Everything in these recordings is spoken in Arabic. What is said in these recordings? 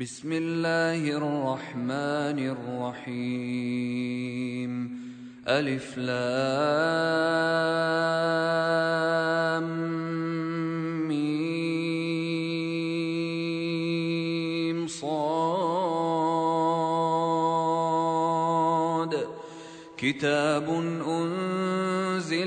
بسم الله الرحمن الرحيم. ألف لام ميم صاد. كتاب أنزل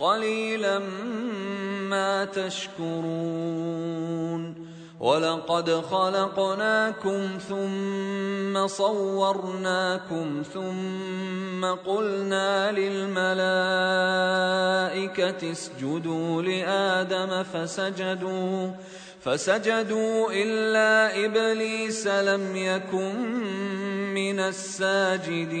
قليلا ما تشكرون. ولقد خلقناكم ثم صورناكم ثم قلنا للملائكة اسجدوا لآدم فسجدوا فسجدوا إلا إبليس لم يكن من الساجدين.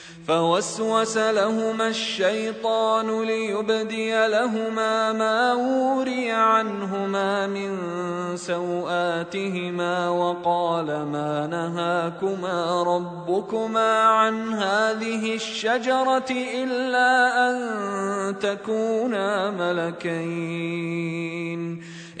فوسوس لهما الشيطان ليبدي لهما ما وري عنهما من سوآتهما وقال ما نهاكما ربكما عن هذه الشجرة إلا أن تكونا ملكين.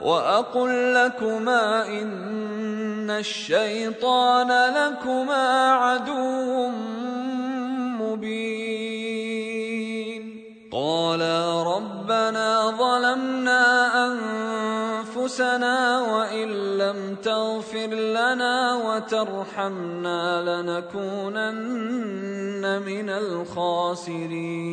وأقل لكما إن الشيطان لكما عدو مبين قالا ربنا ظلمنا أنفسنا وإن لم تغفر لنا وترحمنا لنكونن من الخاسرين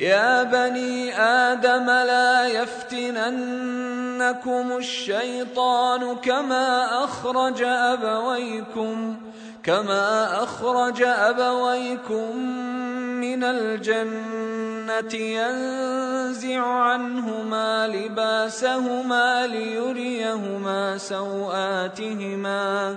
يا بني آدم لا يفتننكم الشيطان كما أخرج أبويكم كما أخرج أبويكم من الجنة ينزع عنهما لباسهما ليريهما سوآتهما.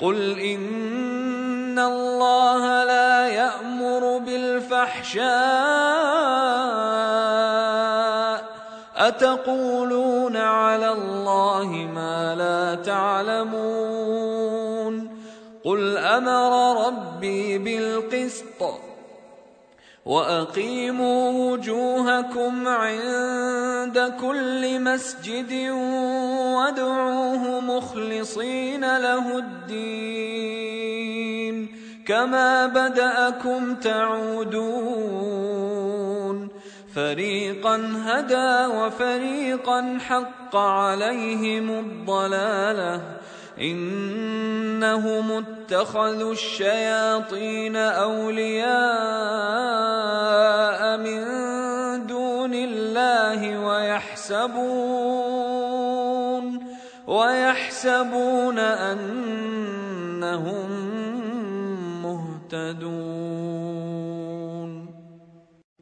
قل إن الله لا يأمر بالفحشاء أتقولون على الله ما لا تعلمون قل أمر ربي بالقسط وأقيموا وجوهكم عند كل مسجد وادعوه مخلصين له الدين كما بدأكم تعودون فريقا هدى وفريقا حق عليهم الضلالة إنهم اتخذوا الشياطين أولياء من دون الله ويحسبون ويحسبون أنهم مهتدون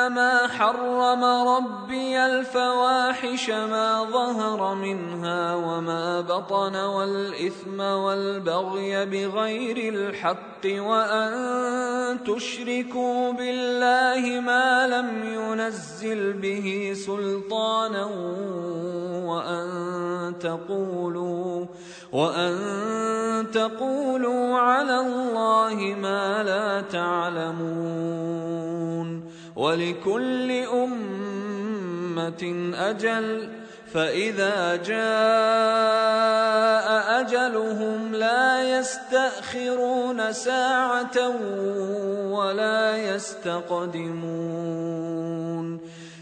إنما حرم ربي الفواحش ما ظهر منها وما بطن والإثم والبغي بغير الحق وأن تشركوا بالله ما لم ينزل به سلطانا وأن تقولوا وأن تقولوا على الله ما لا تعلمون ولكل أمة أجل فإذا جاء أجلهم لا يستأخرون ساعة ولا يستقدمون.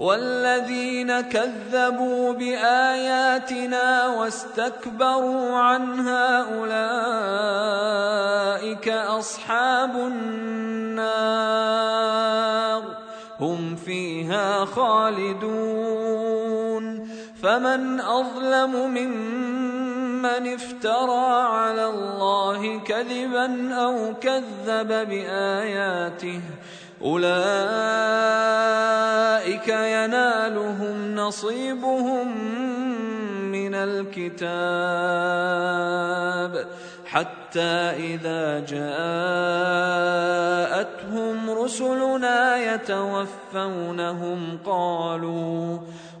والذين كذبوا بآياتنا واستكبروا عنها أولئك أصحاب النار. هم فيها خالدون. فمن أظلم ممن افترى على الله كذبا أو كذب بآياته أولئك ينالهم نصيبهم من الكتاب حتى إذا جاءتهم رسلنا يتوفونهم قالوا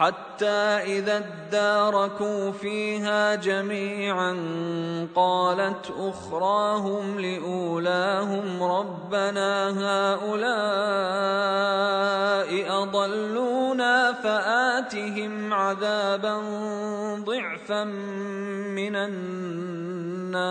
حتى إذا اداركوا فيها جميعا قالت أخراهم لأولاهم ربنا هؤلاء أضلونا فآتهم عذابا ضعفا من النار.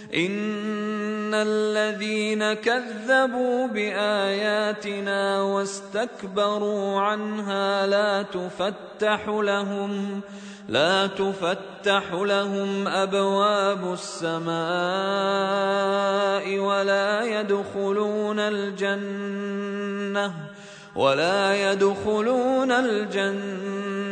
ان الذين كذبوا باياتنا واستكبروا عنها لا تفتح لهم لا تفتح لهم ابواب السماء ولا يدخلون الجنه ولا يدخلون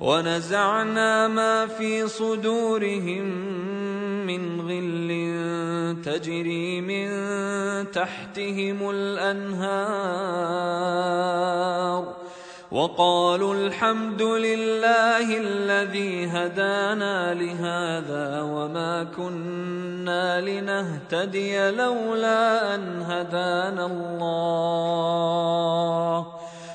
ونزعنا ما في صدورهم من غل تجري من تحتهم الأنهار. وقالوا الحمد لله الذي هدانا لهذا وما كنا لنهتدي لولا أن هدانا الله.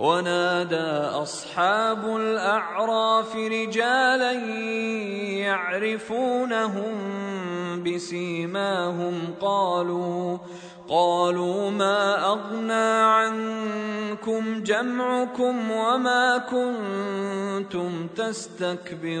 ونادى أصحاب الأعراف رجالا يعرفونهم بسيماهم قالوا قالوا ما أغنى عنكم جمعكم وما كنتم تستكبرون.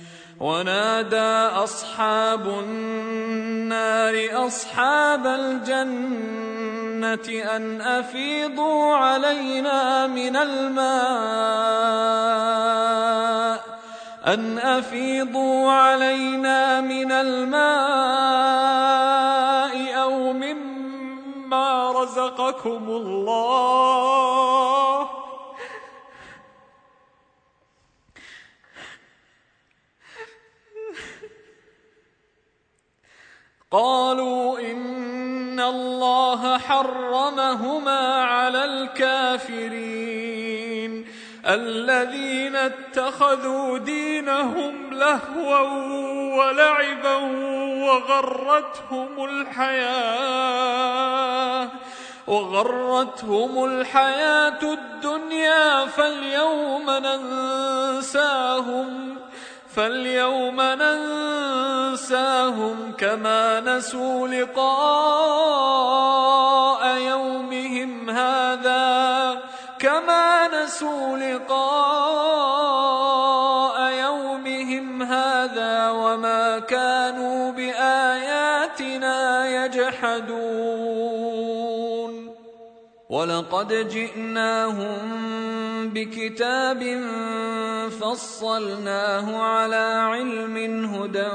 ونادى أصحاب النار أصحاب الجنة أن أفيضوا علينا من الماء أن أفيضوا علينا من الماء أو مما رزقكم الله. قالوا إن الله حرمهما على الكافرين الذين اتخذوا دينهم لهوا ولعبا وغرتهم الحياة وغرتهم الحياة الدنيا فاليوم ننساهم فاليوم ننساهم كما نسوا لقاء يومهم هذا كما نسوا لقاء يومهم هذا وما كانوا بآياتنا يجحدون. ولقد جئناهم بكتاب فصلناه على علم هدى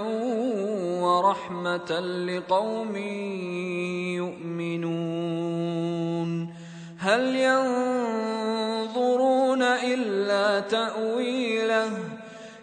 ورحمة لقوم يؤمنون. هل ينظرون إلا تأويله؟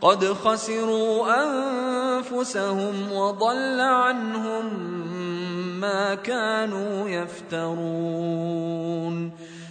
قد خسروا أنفسهم وضل عنهم ما كانوا يفترون.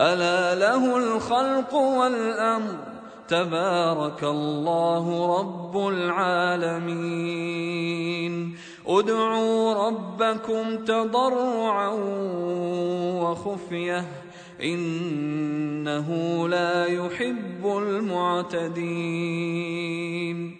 ألا له الخلق والأمر؟ تبارك الله رب العالمين. ادعوا ربكم تضرعا وخفية. إنه لا يحب المعتدين.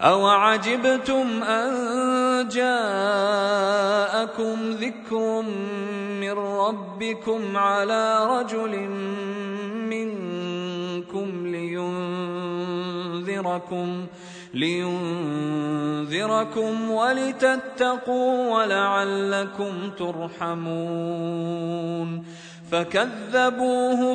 أوعجبتم أن جاءكم ذكر من ربكم على رجل منكم لينذركم لينذركم ولتتقوا ولعلكم ترحمون. فكذبوه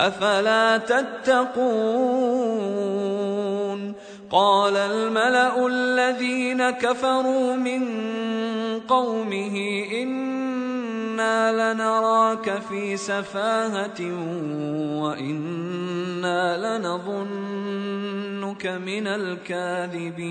أفلا تتقون؟ قال الملأ الذين كفروا من قومه إنا لنراك في سفاهة وإنا لنظنك من الكاذبين.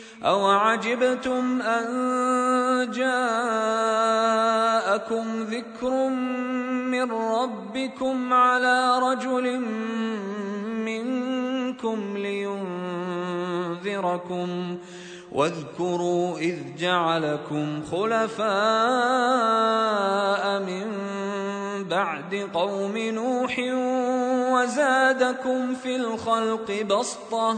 اوعجبتم ان جاءكم ذكر من ربكم على رجل منكم لينذركم واذكروا اذ جعلكم خلفاء من بعد قوم نوح وزادكم في الخلق بسطه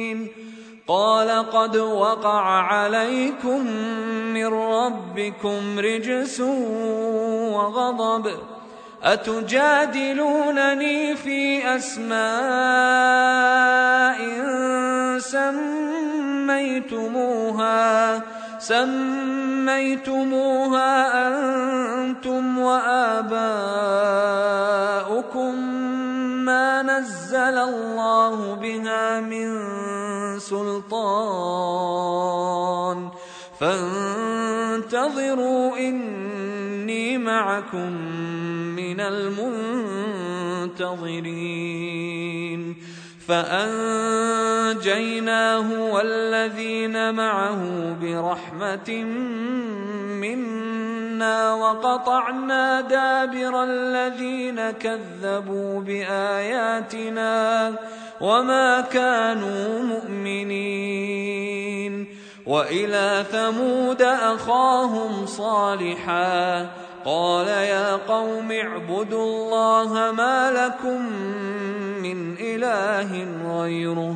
قال قد وقع عليكم من ربكم رجس وغضب. أتجادلونني في أسماء سميتموها. سميتموها أنتم وآباؤكم. ما نزل الله بها من سلطان. فانتظروا إني معكم من المنتظرين. فأنجيناه والذين معه برحمة منا وقطعنا دابر الذين كذبوا بآياتنا وما كانوا مؤمنين وإلى ثمود أخاهم صالحا قال يا قوم اعبدوا الله ما لكم من إله غيره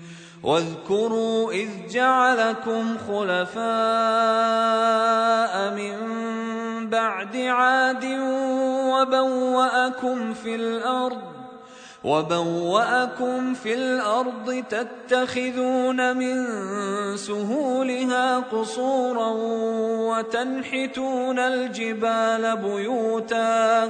واذكروا إذ جعلكم خلفاء من بعد عاد وبوأكم في الأرض وبوأكم في الأرض تتخذون من سهولها قصورا وتنحتون الجبال بيوتا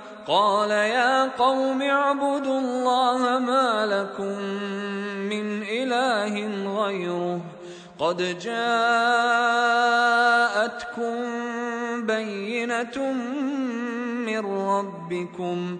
قال يا قوم اعبدوا الله ما لكم من إله غيره. قد جاءتكم بينة من ربكم.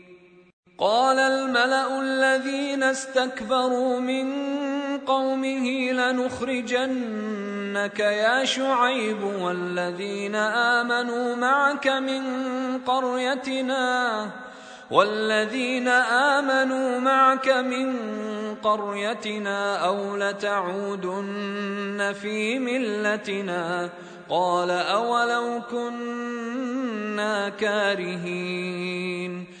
قال الملأ الذين استكبروا من قومه لنخرجنك يا شعيب والذين آمنوا معك من قريتنا والذين آمنوا معك من قريتنا أو لتعودن في ملتنا قال أولو كنا كارهين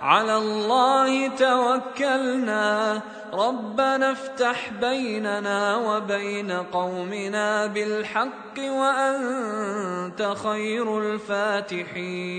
على الله توكلنا. ربنا افتح بيننا وبين قومنا بالحق وأنت خير الفاتحين.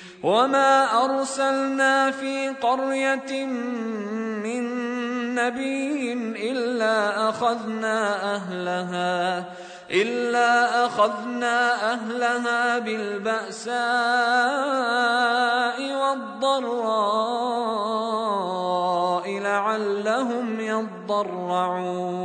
وما ارسلنا في قريه من نبي الا اخذنا اهلها إلا أخذنا أهلها بالبأساء والضراء لعلهم يضرعون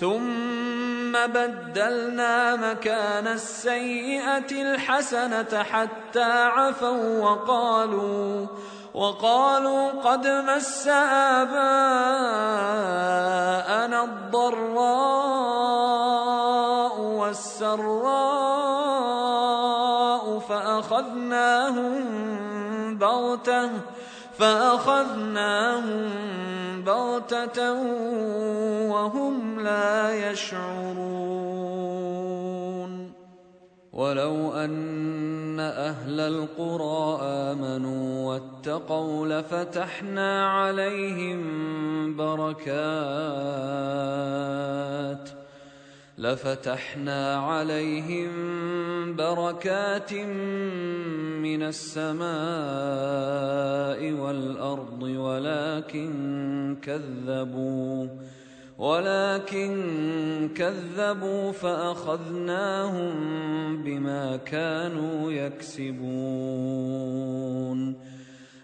ثم بدلنا مكان السيئة الحسنة حتى عفوا وقالوا وقالوا قد مس آباءنا الضراء والسراء فأخذناهم بغتة فأخذناهم بغتة وهم لا يشعرون. ولو أن أهل القرى آمنوا واتقوا لفتحنا عليهم بركات. لفتحنا عليهم بركات من السماء والأرض ولكن كذبوا ولكن كذبوا فأخذناهم بما كانوا يكسبون.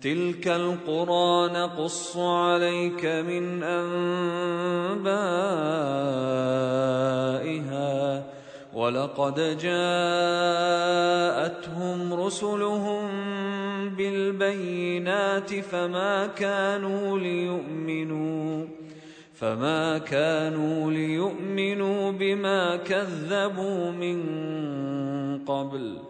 تلك القرى نقص عليك من أنبائها. ولقد جاءتهم رسلهم بالبينات فما كانوا ليؤمنوا فما كانوا ليؤمنوا بما كذبوا من قبل.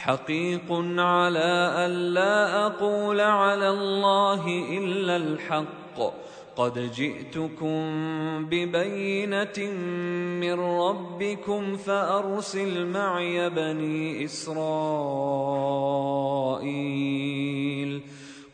حقيق على ألا أقول على الله إلا الحق. قد جئتكم ببينة من ربكم فأرسل معي بني إسرائيل.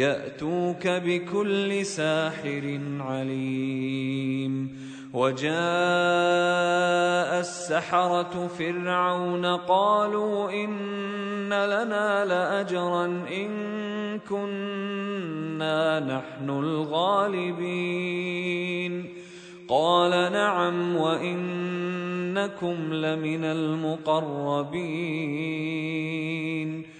يأتوك بكل ساحر عليم. وجاء السحرة فرعون قالوا إن لنا لأجرا إن كنا نحن الغالبين. قال نعم وإنكم لمن المقربين.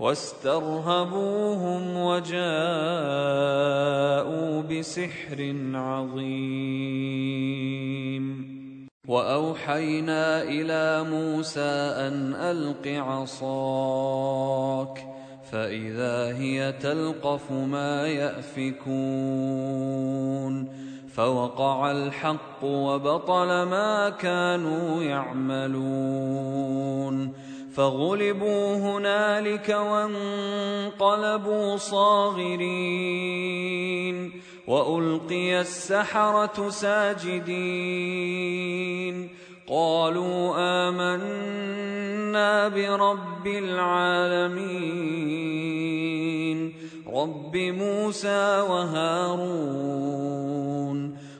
واسترهبوهم وجاءوا بسحر عظيم. وأوحينا إلى موسى أن ألق عصاك فإذا هي تلقف ما يأفكون. فوقع الحق وبطل ما كانوا يعملون. فغلبوا هنالك وانقلبوا صاغرين وألقي السحرة ساجدين قالوا آمنا برب العالمين رب موسى وهارون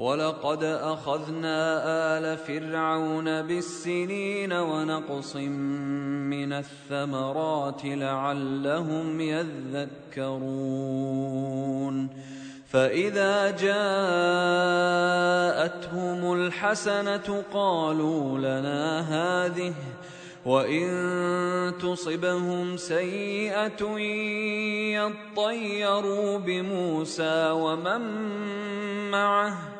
ولقد اخذنا ال فرعون بالسنين ونقص من الثمرات لعلهم يذكرون فإذا جاءتهم الحسنة قالوا لنا هذه وإن تصبهم سيئة يطيروا بموسى ومن معه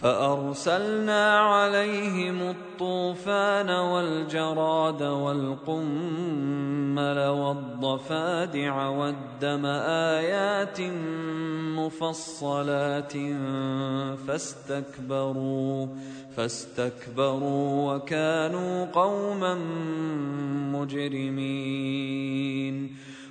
فأرسلنا عليهم الطوفان والجراد والقمل والضفادع والدم آيات مفصلات فاستكبروا فاستكبروا وكانوا قوما مجرمين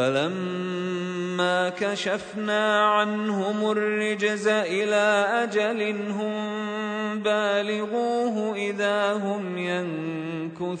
فلما كشفنا عنهم الرجز إلى أجل هم بالغوه إذا هم ينكثون.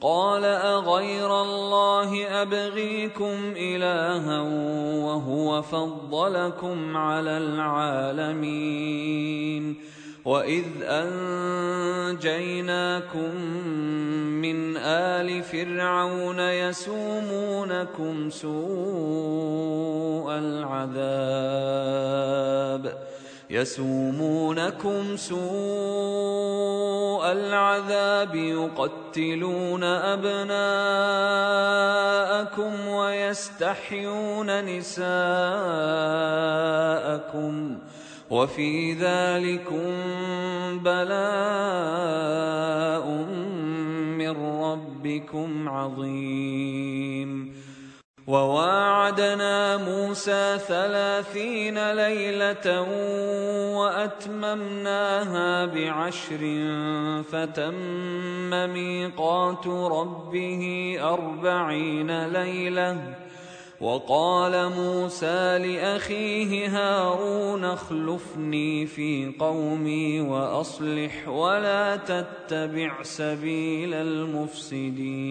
قال أغير الله أبغيكم إلها وهو فضلكم على العالمين وإذ أنجيناكم من آل فرعون يسومونكم سوء العذاب يسومونكم سوء العذاب يقتلون أبناءكم ويستحيون نساءكم وفي ذلكم بلاء من ربكم عظيم. وواعدنا موسى ثلاثين ليلة وأتممناها بعشر فتم ميقات ربه أربعين ليلة. وقال موسى لأخيه هارون اخلفني في قومي وأصلح ولا تتبع سبيل المفسدين.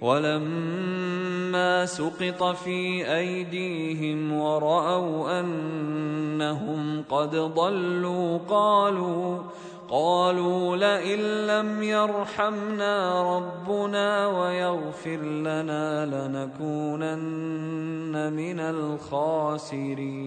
ولما سقط في أيديهم ورأوا أنهم قد ضلوا قالوا قالوا لئن لم يرحمنا ربنا ويغفر لنا لنكونن من الخاسرين.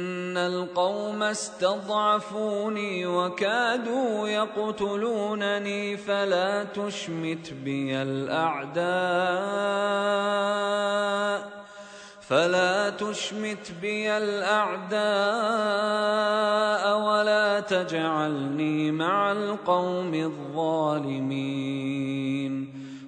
ان القوم استضعفوني وكادوا يقتلونني فلا تشمت بي الاعداء فلا تشمت بي الاعداء ولا تجعلني مع القوم الظالمين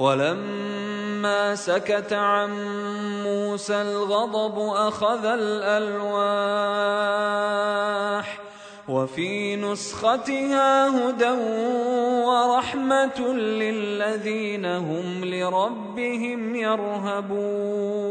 ولما سكت عن موسى الغضب أخذ الألواح وفي نسختها هدى ورحمة للذين هم لربهم يرهبون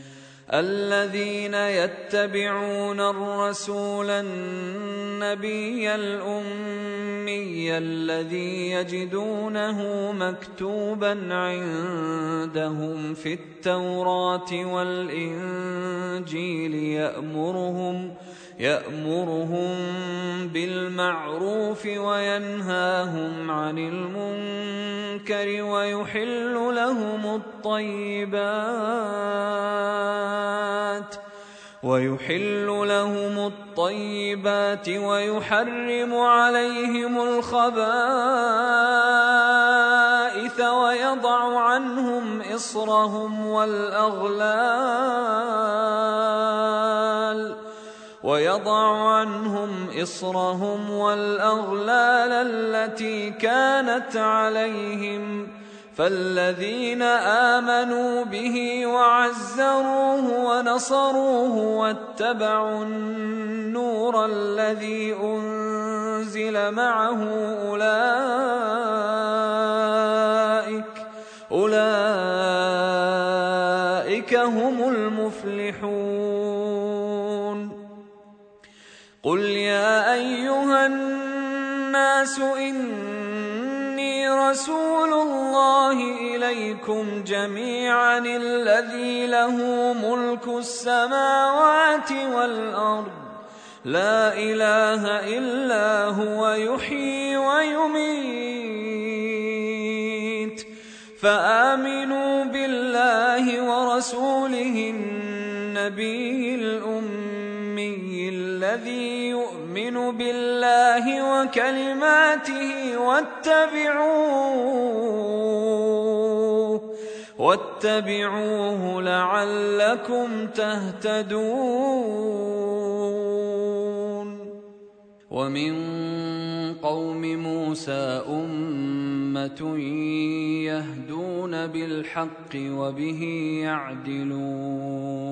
الذين يتبعون الرسول النبي الأمي الذي يجدونه مكتوبا عندهم في التوراة والإنجيل يأمرهم يأمرهم بالمعروف وينهاهم عن المنكر ويحل لهم الطيبات ويحل لهم الطيبات ويحرم عليهم الخبائث ويضع عنهم إصرهم والأغلال ويضع عنهم إصرهم والأغلال التي كانت عليهم فالذين آمنوا به وعزروه ونصروه واتبعوا النور الذي أنزل معه أولئك الناس إني رسول الله إليكم جميعا الذي له ملك السماوات والأرض. لا إله إلا هو يحيي ويميت. فآمنوا بالله ورسوله النبي الأمي الذي يؤمن بالله وكلماته واتبعوه واتبعوه لعلكم تهتدون. ومن قوم موسى أمة يهدون بالحق وبه يعدلون.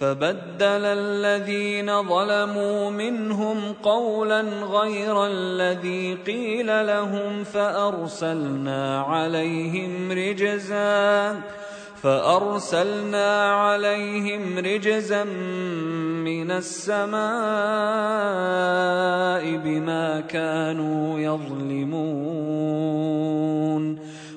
فبدل الذين ظلموا منهم قولا غير الذي قيل لهم فأرسلنا عليهم رجزاً فأرسلنا عليهم رجزا من السماء بما كانوا يظلمون.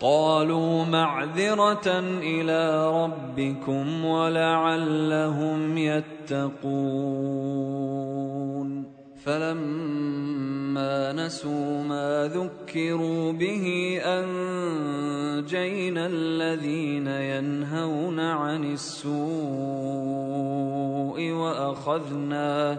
قالوا معذرة إلى ربكم ولعلهم يتقون. فلما نسوا ما ذكروا به أنجينا الذين ينهون عن السوء وأخذنا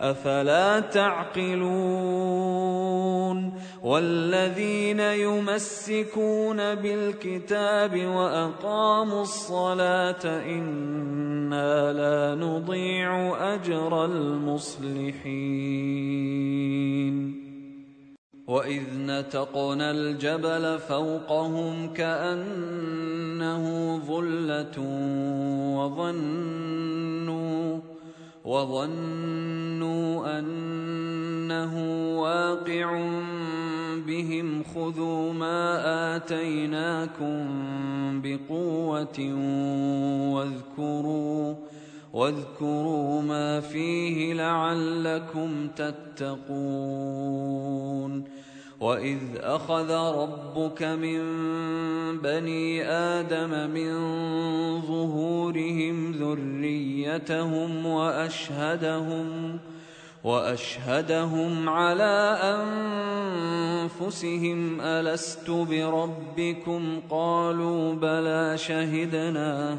أفلا تعقلون والذين يمسكون بالكتاب وأقاموا الصلاة إنا لا نضيع أجر المصلحين وإذ نتقنا الجبل فوقهم كأنه ظلة وظنوا وظنوا أنه واقع بهم خذوا ما آتيناكم بقوة واذكروا واذكروا ما فيه لعلكم تتقون واذ اخذ ربك من بني آدم من ظهورهم ذريتهم واشهدهم واشهدهم على انفسهم الست بربكم قالوا بلى شهدنا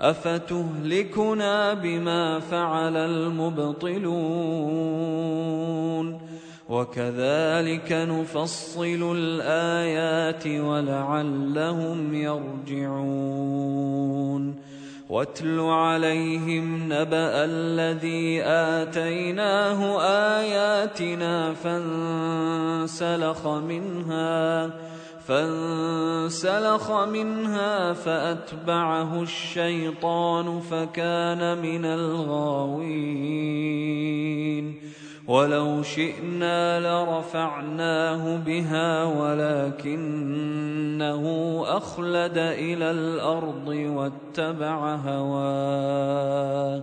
افتهلكنا بما فعل المبطلون وكذلك نفصل الايات ولعلهم يرجعون واتل عليهم نبا الذي اتيناه اياتنا فانسلخ منها فانسلخ منها فأتبعه الشيطان فكان من الغاوين. ولو شئنا لرفعناه بها ولكنه أخلد إلى الأرض واتبع هواه.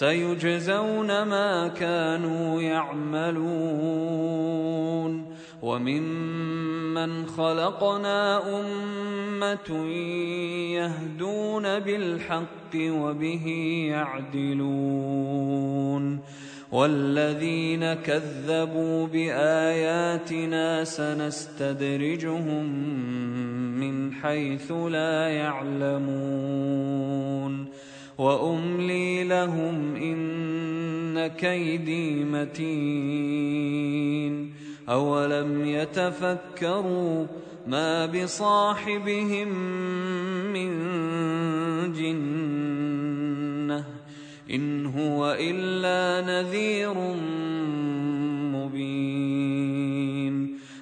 سيجزون ما كانوا يعملون وممن خلقنا أمة يهدون بالحق وبه يعدلون والذين كذبوا بآياتنا سنستدرجهم من حيث لا يعلمون واملي لهم ان كيدي متين اولم يتفكروا ما بصاحبهم من جنه ان هو الا نذير مبين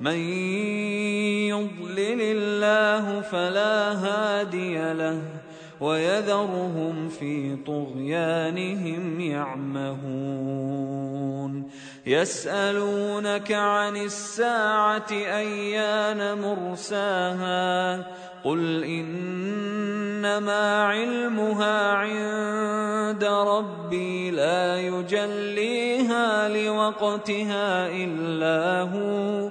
من يضلل الله فلا هادي له ويذرهم في طغيانهم يعمهون يسألونك عن الساعة أيان مرساها قل إنما علمها عند ربي لا يجليها لوقتها إلا هو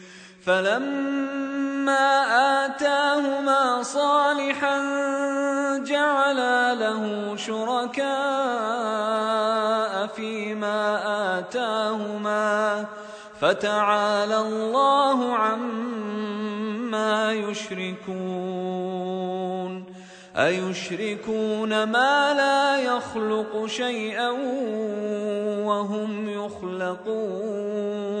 فلما آتاهما صالحا جعلا له شركاء فيما آتاهما فتعالى الله عما يشركون. أيشركون ما لا يخلق شيئا وهم يخلقون.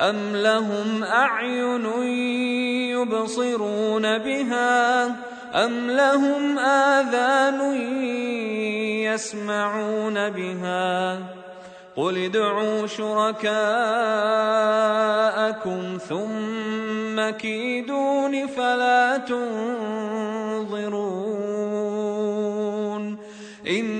ام لهم اعين يبصرون بها أم لهم آذان يسمعون بها قل ادعوا شركاءكم ثم كيدون فلا تنظرون إن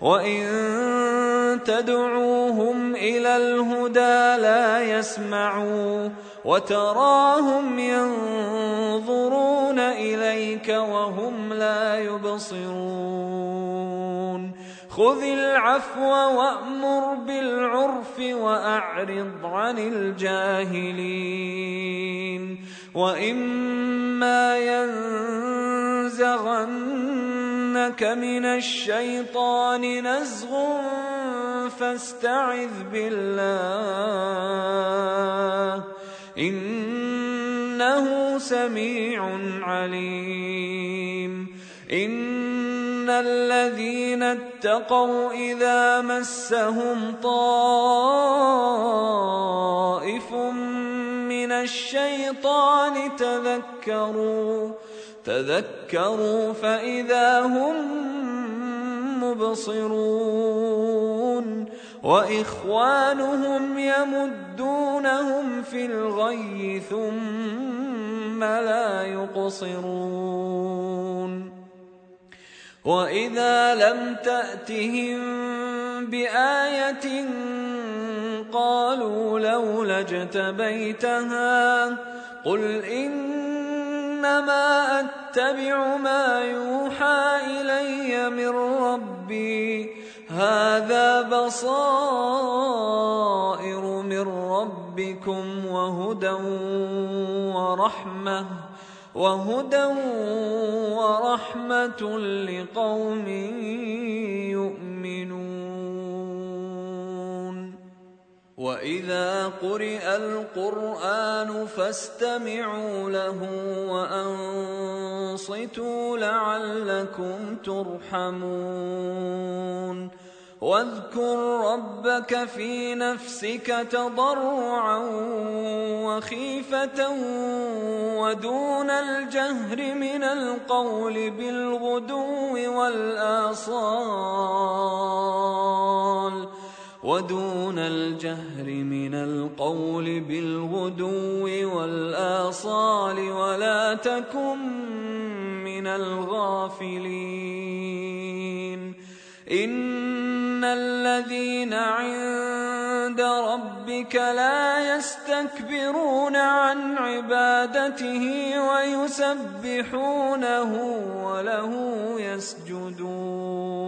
وان تدعوهم إلى الهدى لا يسمعوا وتراهم ينظرون اليك وهم لا يبصرون خذ العفو وامر بالعرف واعرض عن الجاهلين واما ينزغنك من الشيطان نزغ فاستعذ بالله إنه سميع عليم إن الذين اتقوا إذا مسهم طائف من الشيطان تذكروا تذكروا فإذا هم مبصرون وإخوانهم يمدونهم في الغي ثم لا يقصرون وإذا لم تأتهم بآية قالوا لولا اجتبيتها قل إنما أتبع ما يوحى إلي من ربي. هذا بصائر من ربكم وهدى ورحمة وهدى ورحمة لقوم واذا قرئ القران فاستمعوا له وانصتوا لعلكم ترحمون واذكر ربك في نفسك تضرعا وخيفه ودون الجهر من القول بالغدو والاصال ودون الجهر من القول بالغدو والآصال ولا تكن من الغافلين إن الذين عند ربك لا يستكبرون عن عبادته ويسبحونه وله يسجدون